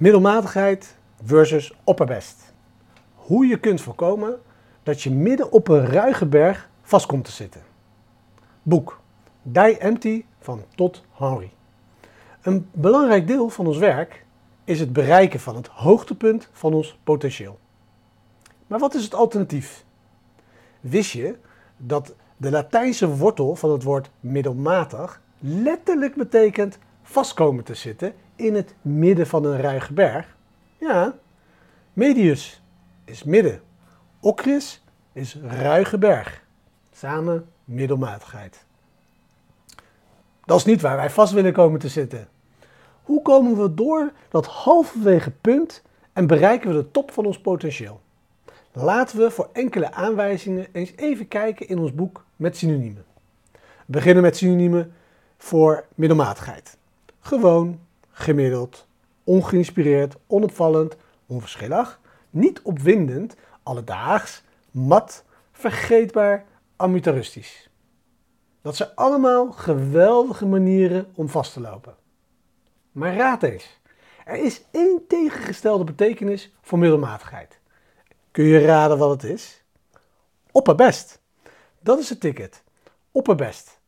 Middelmatigheid versus opperbest. Hoe je kunt voorkomen dat je midden op een ruige berg vast komt te zitten. Boek Die Empty van Todd Henry. Een belangrijk deel van ons werk is het bereiken van het hoogtepunt van ons potentieel. Maar wat is het alternatief? Wist je dat de Latijnse wortel van het woord middelmatig letterlijk betekent vastkomen te zitten in het midden van een ruige berg? Ja, medius is midden, ocris is ruige berg. Samen middelmatigheid. Dat is niet waar wij vast willen komen te zitten. Hoe komen we door dat halverwege punt en bereiken we de top van ons potentieel? Laten we voor enkele aanwijzingen eens even kijken in ons boek met synoniemen. We beginnen met synoniemen voor middelmatigheid. Gewoon, gemiddeld, ongeïnspireerd, onopvallend, onverschillig, niet opwindend, alledaags, mat, vergeetbaar, amateuristisch. Dat zijn allemaal geweldige manieren om vast te lopen. Maar raad eens, er is één tegengestelde betekenis voor middelmatigheid. Kun je raden wat het is? Opperbest. Dat is het ticket. Opperbest.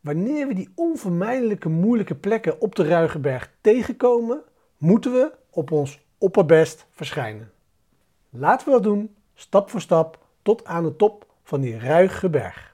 Wanneer we die onvermijdelijke moeilijke plekken op de Ruigenberg tegenkomen, moeten we op ons opperbest verschijnen. Laten we dat doen, stap voor stap, tot aan de top van die ruige berg.